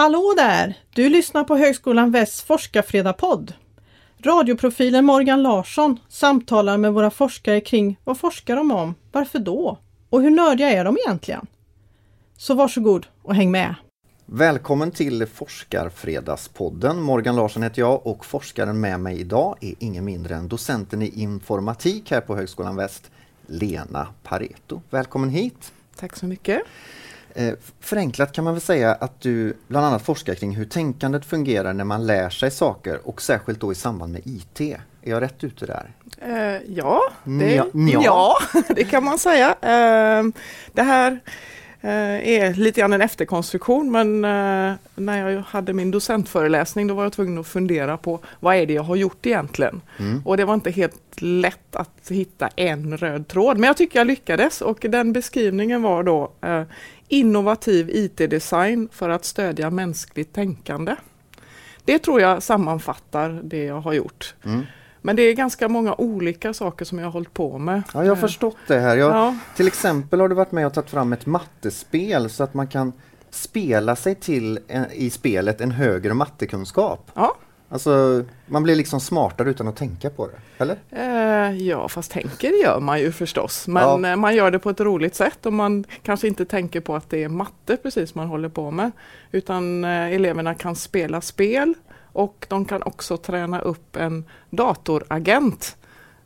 Hallå där! Du lyssnar på Högskolan Västs forskarfredagspodd. Radioprofilen Morgan Larsson samtalar med våra forskare kring vad forskar de om, varför då och hur nördiga är de egentligen? Så varsågod och häng med! Välkommen till Forskarfredagspodden. Morgan Larsson heter jag och forskaren med mig idag är ingen mindre än docenten i informatik här på Högskolan Väst, Lena Pareto. Välkommen hit! Tack så mycket! Eh, förenklat kan man väl säga att du bland annat forskar kring hur tänkandet fungerar när man lär sig saker och särskilt då i samband med IT. Är jag rätt ute där? Uh, ja, det, ja, ja. det kan man säga. Uh, det här uh, är lite grann en efterkonstruktion men när jag hade min docentföreläsning då var jag tvungen att fundera på vad är det jag har gjort egentligen? Mm. Och det var inte helt lätt att hitta en röd tråd men jag tycker jag lyckades och den beskrivningen var då innovativ IT-design för att stödja mänskligt tänkande. Det tror jag sammanfattar det jag har gjort. Mm. Men det är ganska många olika saker som jag har hållit på med. Ja, jag har förstått det här. Jag, ja. Till exempel har du varit med och tagit fram ett mattespel så att man kan spela sig till en, i spelet en högre mattekunskap. Ja, Alltså, man blir liksom smartare utan att tänka på det, eller? Eh, ja, fast tänker gör man ju förstås. Men ja. Eh, man gör det på ett roligt sätt och man kanske inte tänker på att det är matte precis man håller på med. Utan eh, eleverna kan spela spel och de kan också träna upp en datoragent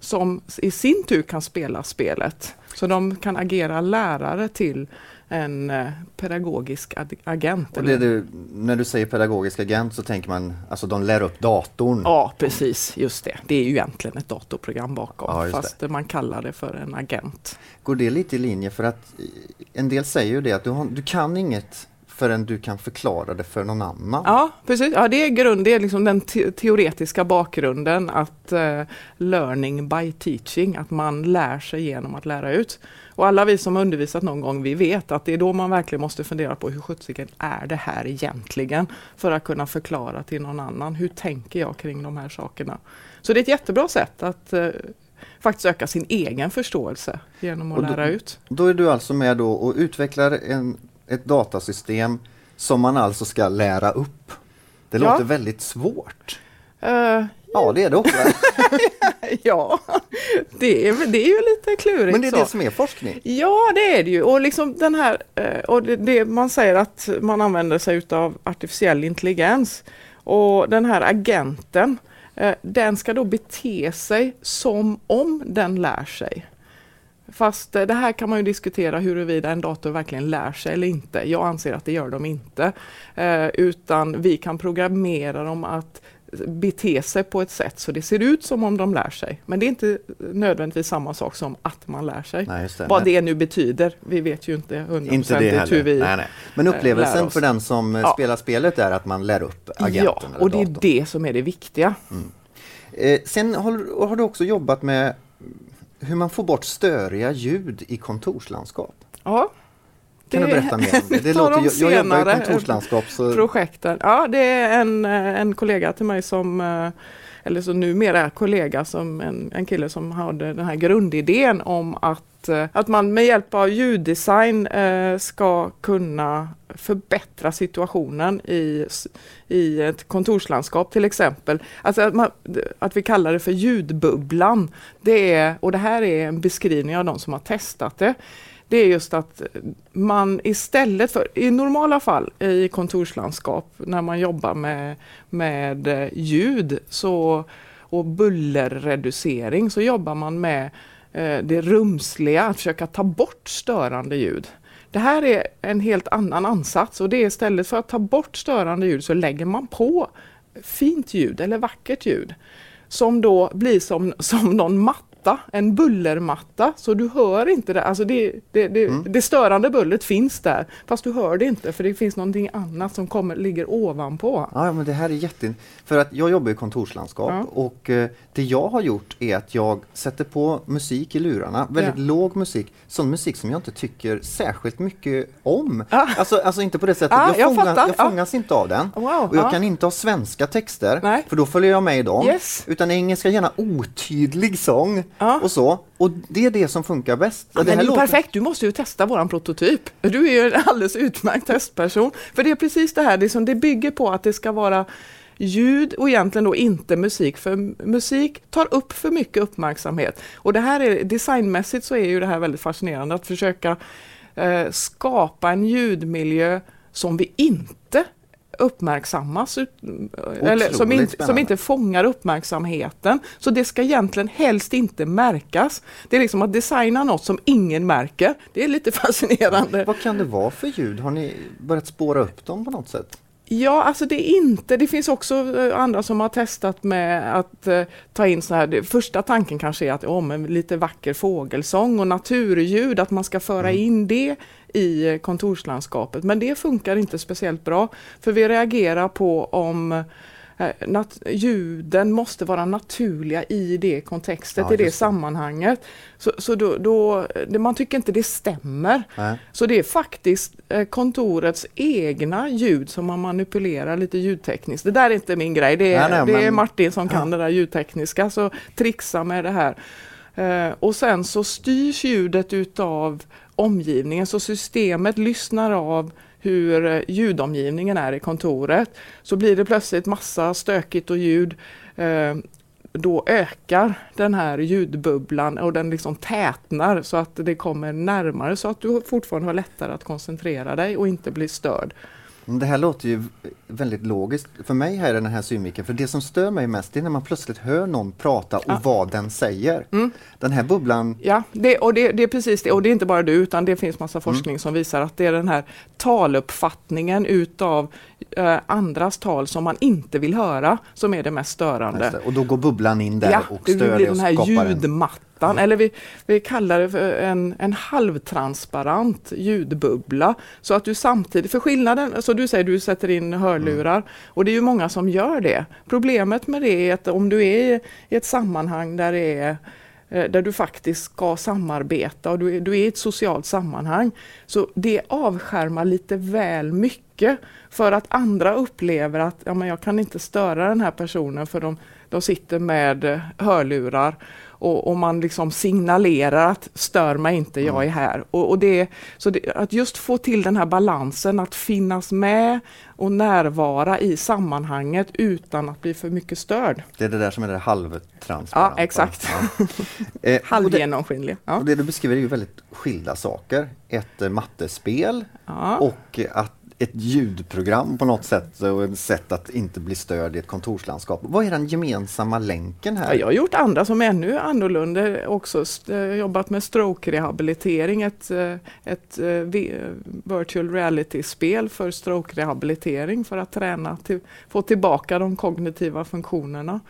som i sin tur kan spela spelet. Så de kan agera lärare till en eh, pedagogisk agent. Och du, när du säger pedagogisk agent så tänker man alltså de lär upp datorn? Ja precis, just det. Det är ju egentligen ett datorprogram bakom ja, fast det. man kallar det för en agent. Går det lite i linje för att en del säger ju det att du, har, du kan inget förrän du kan förklara det för någon annan. Ja, precis. Ja, det är grund, det är liksom den te teoretiska bakgrunden att uh, learning by teaching, att man lär sig genom att lära ut. Och alla vi som undervisat någon gång, vi vet att det är då man verkligen måste fundera på hur sjuttsiken är det här egentligen? För att kunna förklara till någon annan, hur tänker jag kring de här sakerna? Så det är ett jättebra sätt att uh, faktiskt öka sin egen förståelse genom att då, lära ut. Då är du alltså med då och utvecklar en ett datasystem som man alltså ska lära upp. Det ja. låter väldigt svårt. Uh, ja, det är det också. ja, det är, det är ju lite klurigt. Men det är så. det som är forskning? Ja, det är det ju. Och liksom den här, eh, och det, det, man säger att man använder sig av artificiell intelligens. Och den här agenten, eh, den ska då bete sig som om den lär sig. Fast eh, det här kan man ju diskutera huruvida en dator verkligen lär sig eller inte. Jag anser att det gör de inte. Eh, utan vi kan programmera dem att bete sig på ett sätt så det ser ut som om de lär sig. Men det är inte nödvändigtvis samma sak som att man lär sig. Nej, det. Vad det nu betyder. Vi vet ju inte hundraprocentigt hur vi nej, nej. Men upplevelsen för den som ja. spelar spelet är att man lär upp agenten? Ja, och det är det som är det viktiga. Mm. Eh, sen har, har, du också jobbat med hur man får bort störiga ljud i kontorslandskap. Ja. Kan du berätta mer om det? det låter, de jag, jag jobbar i kontorslandskap. Så... Projekten. Ja, det är en, en kollega till mig som eh, eller så numera är kollega som en, en kille som hade den här grundidén om att, eh, att man med hjälp av ljuddesign eh, ska kunna förbättra situationen i, i ett kontorslandskap till exempel. Alltså att, man, att vi kallar det för ljudbubblan. Det är, och det här är en beskrivning av de som har testat det det är just att man istället för, i normala fall i kontorslandskap när man jobbar med, med eh, ljud så, och bullerreducering så jobbar man med eh, det rumsliga, att försöka ta bort störande ljud. Det här är en helt annan ansats och det är istället för att ta bort störande ljud så lägger man på fint ljud eller vackert ljud som då blir som, som någon matta matta, en bullermatta, så du hör inte det. Alltså det, det, det, mm. det, störande bullret finns där, fast du hör det inte för det finns någonting annat som kommer, ligger ovanpå. Ja, men det här är jätte... För att jag jobbar i kontorslandskap ja. och eh, det jag har gjort är att jag sätter på musik i lurarna, väldigt ja. låg musik, sån musik som jag inte tycker särskilt mycket om. Ah. Alltså, alltså inte på det sättet, ah, jag, jag, fångar, jag fångas ah. inte av den. Wow. Och jag kan inte ha svenska texter, Nej. för då följer jag med i dem. Yes. Utan engelska, gärna otydlig sång ja. och så. Och det är det som funkar bäst. Ja, det, det är låter... perfekt, du måste ju testa våran prototyp. Du är ju en alldeles utmärkt testperson. För det är precis det här, det, som det bygger på att det ska vara ljud och egentligen då inte musik, för musik tar upp för mycket uppmärksamhet. Och det här är designmässigt så är ju det här väldigt fascinerande att försöka eh, skapa en ljudmiljö som vi inte uppmärksammas, eller som, in, som inte fångar uppmärksamheten. Så det ska egentligen helst inte märkas. Det är liksom att designa något som ingen märker. Det är lite fascinerande. Vad kan det vara för ljud? Har ni börjat spåra upp dem på något sätt? Ja, alltså det är inte, det finns också eh, andra som har testat med att uh, ta in så här, första tanken kanske är att om oh, lite vacker fågelsång och naturljud, att man ska föra mm. in det i eh, kontorslandskapet. Men det funkar inte speciellt bra, för vi reagerar på om Nat ljuden måste vara naturliga i det kontextet, ja, i det, det, sammanhanget. Så, så då, då det, man tycker inte det stämmer. Nej. Så det är faktiskt eh, kontorets egna ljud som man manipulerar lite ljudtekniskt. Det där är inte min grej, det är, nej, nej, det men... är Martin som kan ja. det där ljudtekniska, så trixa med det här. Eh, och sen så styrs ljudet utav omgivningen, så systemet lyssnar av hur eh, ljudomgivningen är i kontoret. Så blir det plötsligt massa stökigt och ljud. Eh, då ökar den här ljudbubblan och den liksom tätnar så att det kommer närmare så att du fortfarande har lättare att koncentrera dig och inte bli störd. Det här låter ju väldigt logiskt för mig här i den här synvinkeln. För det som stör mig mest är när man plötsligt hör någon prata och ja. vad den säger. Mm. Den här bubblan... Ja, det, och det, det, är precis det. Och det är inte bara du, utan det finns massa forskning mm. som visar att det är den här taluppfattningen utav eh, andras tal som man inte vill höra som är det mest störande. Och då går bubblan in där ja, och stör det blir den här ljudmattan. Mm. Eller vi, vi kallar det för en, en halvtransparent ljudbubbla. Så att du samtidigt, för skillnaden, så du säger du sätter in hörlurar mm. och det är ju många som gör det. Problemet med det är att om du är i ett sammanhang där det är Eh, där du faktiskt ska samarbeta och du är, du är i ett socialt sammanhang. Så det avskärmar lite väl mycket för att andra upplever att ja, men jag kan inte störa den här personen för de, de sitter med eh, hörlurar och, och, man liksom signalerar att stör mig inte, jag mm. är här. Och, och det, så det, att just få till den här balansen, att finnas med och närvara i sammanhanget utan att bli för mycket störd. Det är det där som är det halvtransparenta. Ja, exakt. Ja. eh, Halvgenomskinlig. Ja. Och det du beskriver är ju väldigt skilda saker. Ett eh, mattespel ja. och att ett ljudprogram på något sätt och ett sätt att inte bli störd i ett kontorslandskap. Vad är den gemensamma länken här? Ja, jag har gjort andra som är ännu annorlunda också. Jobbat med stroke-rehabilitering, ett, eh, ett eh, virtual reality-spel för stroke-rehabilitering för att träna, till, få tillbaka de kognitiva funktionerna.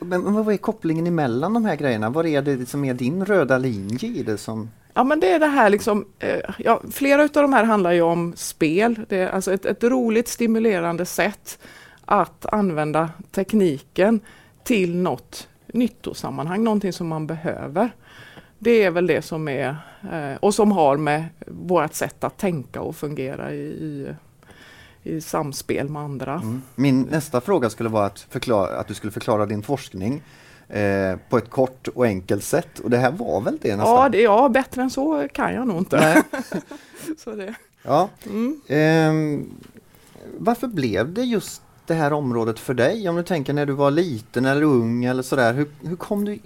Men, men vad är kopplingen emellan de här grejerna? Vad är det som är din röda linje i det som Ja men det är det här liksom, eh, ja, flera av de här handlar ju om spel. Det är alltså ett, ett roligt stimulerande sätt att använda tekniken till något nyttosammanhang, någonting som man behöver. Det är väl det som är, eh, och som har med vårt sätt att tänka och fungera i, i, i samspel med andra. Mm. Min nästa fråga skulle vara att, förklara, att du skulle förklara din forskning eh, på ett kort och enkelt sätt. Och det här var väl det nästan? Ja, det, ja bättre än så kan jag nog inte. så det. Ja. Mm. Eh, varför blev det just det här området för dig? Om du tänker när du var liten eller ung eller sådär. Hur, hur, kom, du,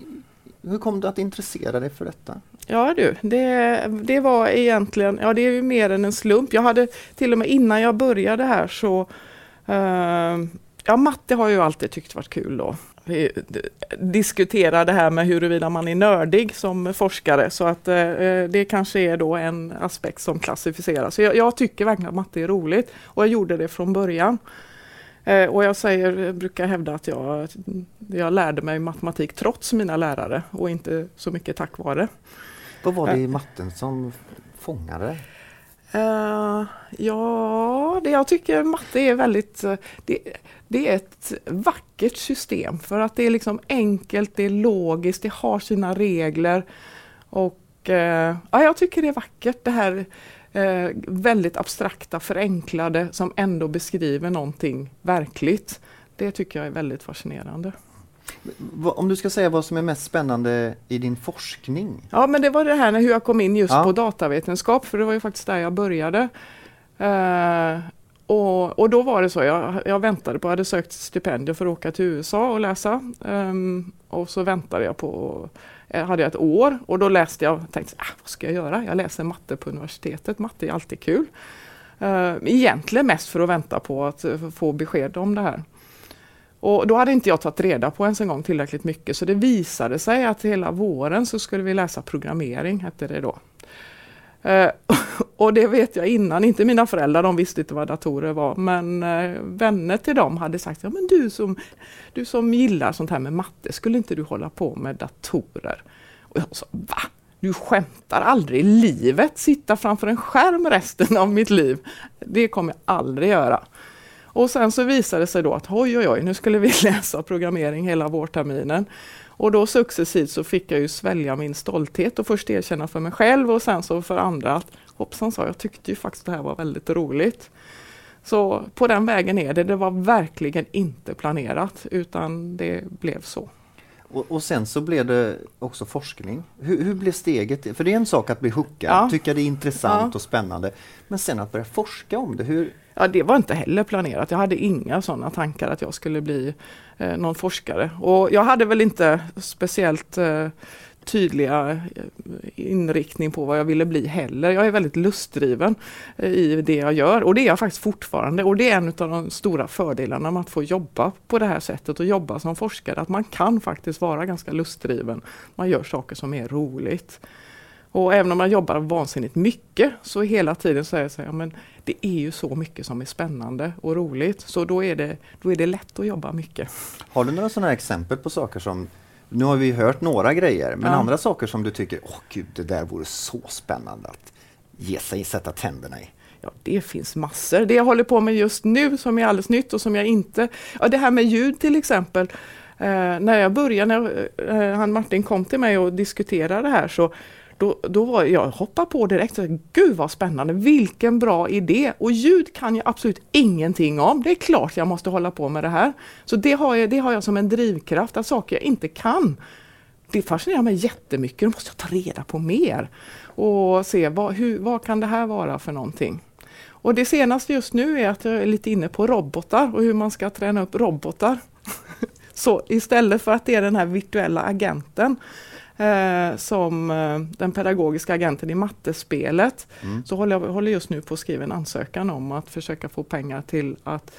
hur kom du att intressera dig för detta? Ja du, det, det var egentligen, ja det är ju mer än en slump. Jag hade till och med innan jag började här så uh, Ja, matte har jag ju alltid tyckt varit kul då vi diskuterar det här med huruvida man är nördig som forskare så att eh, det kanske är då en aspekt som klassificeras. Jag, jag, tycker verkligen att matte är roligt och jag gjorde det från början. Eh, och jag säger, brukar hävda att jag, jag lärde mig matematik trots mina lärare och inte så mycket tack vare. Vad var det i matten som fångade Uh, ja, det jag tycker matte är väldigt... Eh, det, det, är ett vackert system för att det är liksom enkelt, det är logiskt, det har sina regler. Och uh, ja, jag tycker det är vackert det här uh, väldigt abstrakta, förenklade som ändå beskriver någonting verkligt. Det tycker jag är väldigt fascinerande. Om du ska säga vad som är mest spännande i din forskning? Ja, men det var det här när hur jag kom in just ja. på datavetenskap, för det var ju faktiskt där jag började. Uh, och, och, då var det så, jag, jag väntade på, jag hade sökt stipendium för att åka till USA och läsa. Um, och så väntade jag på, jag hade jag ett år och då läste jag, tänkte ah, vad ska jag göra? Jag läser matte på universitetet, matte är alltid kul. Uh, egentligen mest för att vänta på att få besked om det här. Och då hade inte jag tagit reda på ens en gång tillräckligt mycket så det visade sig att hela våren så skulle vi läsa programmering, hette det då. Uh, och det vet jag innan, inte mina föräldrar, de visste inte vad datorer var, men uh, vänner till dem hade sagt, ja men du som, du som gillar sånt här med matte, skulle inte du hålla på med datorer? Och jag sa, va? Du skämtar aldrig i livet, sitta framför en skärm resten av mitt liv. Det kommer jag aldrig göra. Och sen så visade det sig då att oj oj oj, nu skulle vi läsa programmering hela vårterminen. Och då successivt så fick jag ju svälja min stolthet och först erkänna för mig själv och sen så för andra att hoppsan sa jag tyckte ju faktiskt det här var väldigt roligt. Så på den vägen är det. Det var verkligen inte planerat utan det blev så. Och, och, sen så blev det också forskning. Hur, hur blev steget? För det är en sak att bli hookad, ja. tycka det är intressant ja. och spännande. Men sen att börja forska om det. Hur... Ja, det var inte heller planerat. Jag hade inga sådana tankar att jag skulle bli eh, någon forskare. Och jag hade väl inte speciellt eh, tydliga eh, inriktning på vad jag ville bli heller. Jag är väldigt lustdriven eh, i det jag gör och det är jag faktiskt fortfarande och det är en av de stora fördelarna med att få jobba på det här sättet och jobba som forskare, att man kan faktiskt vara ganska lustdriven. Man gör saker som är roligt. Och även om man jobbar vansinnigt mycket så hela tiden är det så här, men det är ju så mycket som är spännande och roligt så då är det, då är det lätt att jobba mycket. Har du några sådana exempel på saker som nu har vi hört några grejer, men ja. andra saker som du tycker, åh gud, det där vore så spännande att ge sig, sätta tänderna i. Ja, det finns massor. Det jag håller på med just nu som är alldeles nytt och som jag inte... Ja, det här med ljud till exempel. Eh, när jag började, när eh, han Martin kom till mig och diskuterade det här så då, då var jag hoppade på direkt. Gud vad spännande, vilken bra idé! Och ljud kan jag absolut ingenting om. Det är klart jag måste hålla på med det här. Så det har jag, det har jag som en drivkraft, att saker jag inte kan. Det fascinerar mig jättemycket, då måste jag ta reda på mer. Och se vad, hur, vad kan det här vara för någonting. Och det senaste just nu är att jag är lite inne på robotar och hur man ska träna upp robotar. Så istället för att det är den här virtuella agenten eh, som eh, den pedagogiska agenten i mattespelet. Mm. Så håller jag håller just nu på att skriva en ansökan om att försöka få pengar till att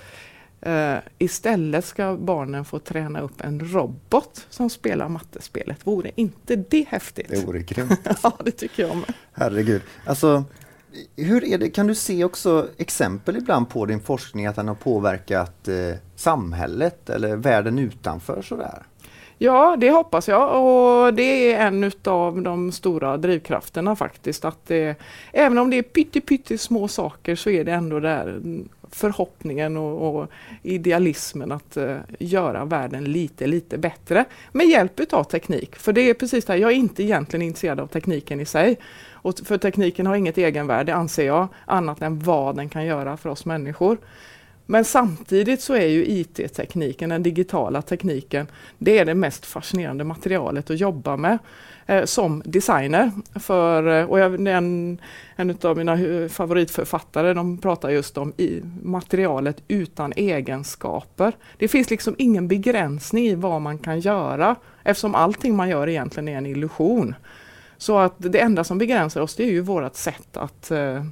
Uh, istället ska barnen få träna upp en robot som spelar mattespelet. Vore inte det häftigt? Det vore grymt. ja, det tycker jag med. Herregud. Alltså, hur är det, kan du se också exempel ibland på din forskning att den har påverkat eh, samhället eller världen utanför sådär? Ja, det hoppas jag och det är en av de stora drivkrafterna faktiskt. Att det, även om det är pytte, pytte små saker så är det ändå där förhoppningen och, och idealismen att uh, göra världen lite, lite bättre med hjälp av teknik. För det är precis det här, jag är inte egentligen intresserad av tekniken i sig. Och för tekniken har inget egenvärde anser jag, annat än vad den kan göra för oss människor. Men samtidigt så är ju IT-tekniken, den digitala tekniken, det är det mest fascinerande materialet att jobba med eh, som designer. För, eh, och jag, en, en av mina favoritförfattare de pratar just om i materialet utan egenskaper. Det finns liksom ingen begränsning i vad man kan göra eftersom allting man gör egentligen är en illusion. Så att det enda som begränsar oss det är ju vårt sätt att eh,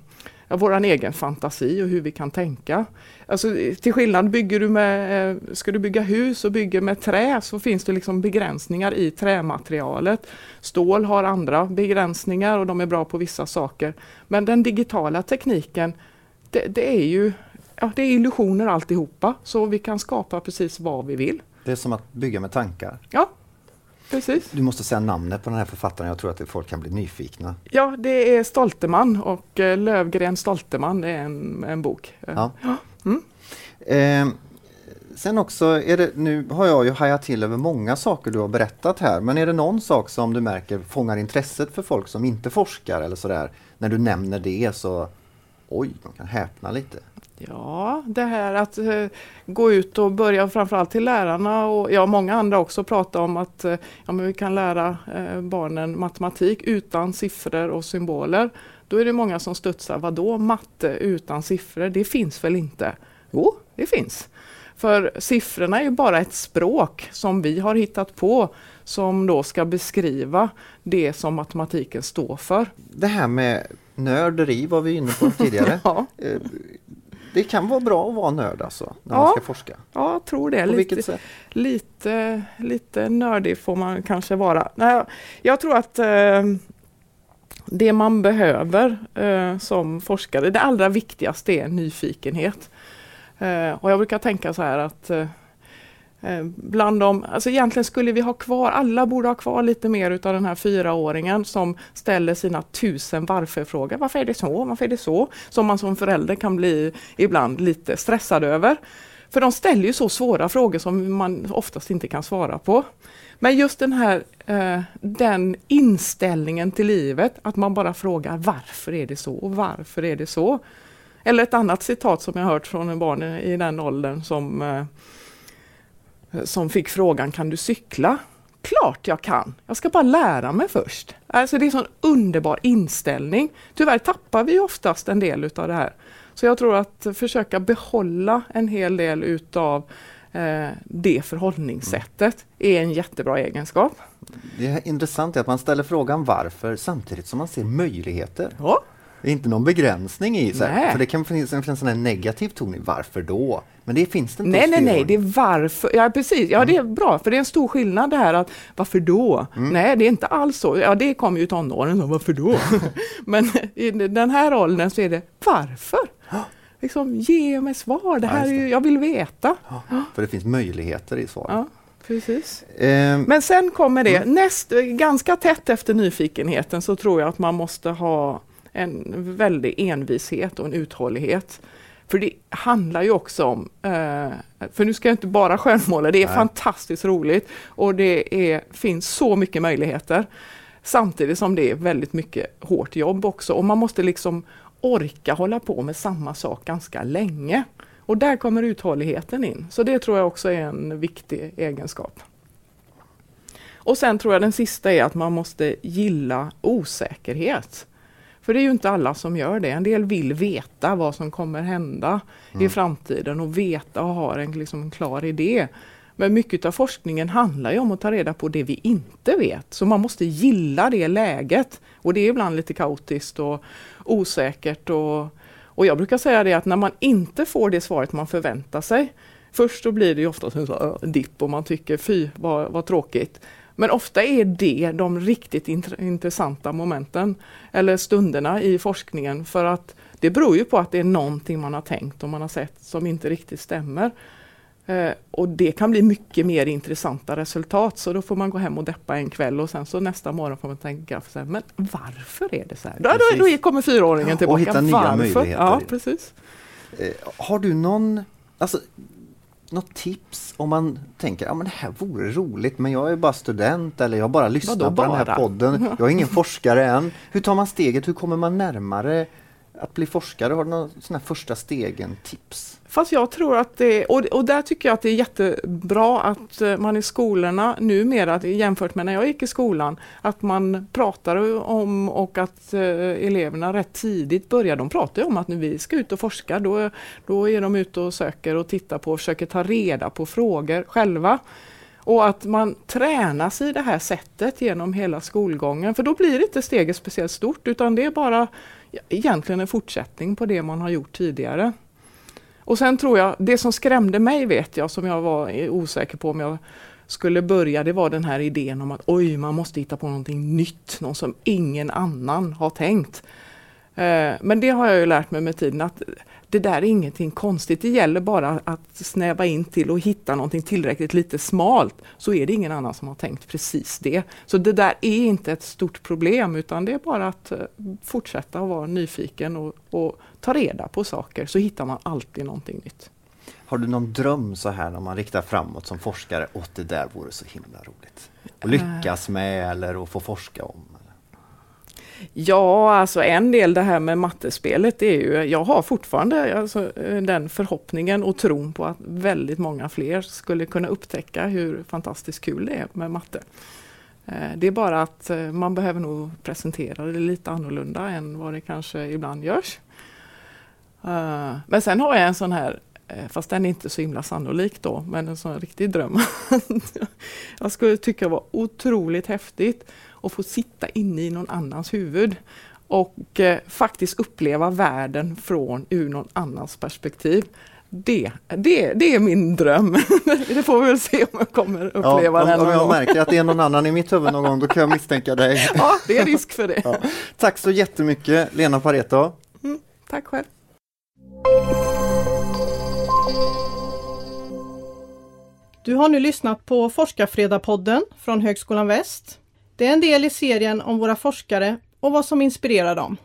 ja, våran egen fantasi och hur vi kan tänka. Alltså, till skillnad, bygger du med, eh, ska du bygga hus och bygger med trä så finns det liksom begränsningar i trämaterialet. Stål har andra begränsningar och de är bra på vissa saker. Men den digitala tekniken, det, det är ju ja, det är illusioner alltihopa, så vi kan skapa precis vad vi vill. Det är som att bygga med tankar? Ja, Precis. Du måste säga namnet på den här författaren, jag tror att folk kan bli nyfikna. Ja, det är Stolteman och eh, Lövgren Stolteman, är en, en bok. Ja. Mm. Eh, sen också, är det, nu har jag ju hajat till över många saker du har berättat här, men är det någon sak som du märker fångar intresset för folk som inte forskar eller sådär? När du nämner det så, oj, de kan häpna lite. Ja, det här att uh, gå ut och börja framförallt till lärarna och ja, många andra också prata om att uh, ja, men vi kan lära uh, barnen matematik utan siffror och symboler. Då är det många som studsar, vadå matte utan siffror? Det finns väl inte? Jo, det finns. För siffrorna är ju bara ett språk som vi har hittat på som då ska beskriva det som matematiken står för. Det här med nörderi var vi inne på tidigare. ja. Det kan vara bra att vara nörd alltså, när ja. man ska forska? Ja, jag tror det. På lite, sätt? Lite, lite nördig får man kanske vara. Nej, jag tror att eh, det man behöver eh, som forskare, det allra viktigaste är nyfikenhet. Eh, och jag brukar tänka så här att Eh, bland dem, alltså egentligen skulle vi ha kvar, alla borde ha kvar lite mer utav den här fyraåringen som ställer sina tusen varför-frågor. Varför är det så? Varför är det så? Som man som förälder kan bli ibland lite stressad över. För de ställer ju så svåra frågor som man oftast inte kan svara på. Men just den här eh, den inställningen till livet, att man bara frågar varför är det så och varför är det så? Eller ett annat citat som jag hört från en barn i den åldern som, eh, som fick frågan, kan du cykla? Klart jag kan, jag ska bara lära mig först. Alltså det är en sån underbar inställning. Tyvärr tappar vi oftast en del utav det här. Så jag tror att försöka behålla en hel del utav eh, det förhållningssättet är en jättebra egenskap. Det är intressant att man ställer frågan varför samtidigt som man ser möjligheter. Ja. Det är inte någon begränsning i sig, för det kan finnas en negativ ton i varför då? Men det finns det inte Nej, nej, nej, det är varför. Ja, precis. Ja, det är bra, för det är en stor skillnad det här att varför då? Mm. Nej, det är inte alls så. Ja, det kommer ju tonåren, så varför då? Men i den här åldern så är det varför? Liksom, ge mig svar, det här ja, det. Är, jag vill veta. Ja, för det finns möjligheter i svaret. Ja, precis. Eh. Men sen kommer det, mm. näst, ganska tätt efter nyfikenheten så tror jag att man måste ha en väldig envishet och en uthållighet. För det handlar ju också om, eh, för nu ska jag inte bara skönmåla, det är Nej. fantastiskt roligt och det är, finns så mycket möjligheter. Samtidigt som det är väldigt mycket hårt jobb också och man måste liksom orka hålla på med samma sak ganska länge. Och där kommer uthålligheten in. Så det tror jag också är en viktig egenskap. Och sen tror jag den sista är att man måste gilla osäkerhet. För det är ju inte alla som gör det. En del vill veta vad som kommer hända mm. i framtiden och veta och ha en, liksom, en klar idé. Men mycket av forskningen handlar ju om att ta reda på det vi inte vet. Så man måste gilla det läget. Och det är ibland lite kaotiskt och osäkert. Och, och jag brukar säga det att när man inte får det svaret man förväntar sig. Först då blir det ju ofta en dipp och man tycker fy vad, vad tråkigt. Men ofta är det de riktigt intressanta momenten eller stunderna i forskningen för att det beror ju på att det är någonting man har tänkt och man har sett som inte riktigt stämmer. Eh, och det kan bli mycket mer intressanta resultat så då får man gå hem och deppa en kväll och sen så nästa morgon får man tänka, så här, men varför är det så här? Då, då, då kommer fyraåringen tillbaka. Och hitta nya varför? möjligheter. Ja, precis. Eh, har du någon, alltså något tips om man tänker att ja, det här vore roligt men jag är bara student eller jag bara lyssnar Vadå, på bara? den här podden. Jag är ingen forskare än. Hur tar man steget? Hur kommer man närmare att bli forskare? Har du några sådana första stegen, tips? Fast jag tror att det, och, och där tycker jag att det är jättebra att eh, man i skolorna numera jämfört med när jag gick i skolan, att man pratar om och att eh, eleverna rätt tidigt börjar, de pratar om att nu vi ska ut och forska, då, då är de ute och söker och tittar på och försöker ta reda på frågor själva. Och att man tränas i det här sättet genom hela skolgången, för då blir inte steget speciellt stort utan det är bara egentligen en fortsättning på det man har gjort tidigare. Och sen tror jag, det som skrämde mig vet jag, som jag var osäker på om jag skulle börja, det var den här idén om att oj, man måste hitta på någonting nytt, något som ingen annan har tänkt. Eh, men det har jag ju lärt mig med tiden att det där är ingenting konstigt. Det gäller bara att snäva in till och hitta någonting tillräckligt lite smalt så är det ingen annan som har tänkt precis det. Så det där är inte ett stort problem utan det är bara att eh, fortsätta att vara nyfiken och, och ta reda på saker så hittar man alltid någonting nytt. Har du någon dröm så här när man riktar framåt som forskare? Åt det där vore så himla roligt. Att lyckas med eller att få forska om? Ja, alltså en del det här med mattespelet är ju, jag har fortfarande alltså, eh, den förhoppningen och tron på att väldigt många fler skulle kunna upptäcka hur fantastiskt kul det är med matte. Eh, det är bara att eh, man behöver nog presentera det lite annorlunda än vad det kanske ibland görs. Men sen har jag en sån här, fast den är inte så himla sannolik då, men en sån riktig dröm. jag skulle tycka det var otroligt häftigt att få sitta inne i någon annans huvud och eh, faktiskt uppleva världen från ur någon annans perspektiv. Det, det, det är min dröm. det får vi väl se om jag kommer uppleva ja, den. Om, om jag märker att det är någon annan i mitt huvud någon gång, då kan jag misstänka dig. ja, det är risk för det. Ja. Tack så jättemycket Lena Pareto. Mm, tack själv. Du har nu lyssnat på Forskarfredagpodden från Högskolan Väst. Det är en del i serien om våra forskare och vad som inspirerar dem.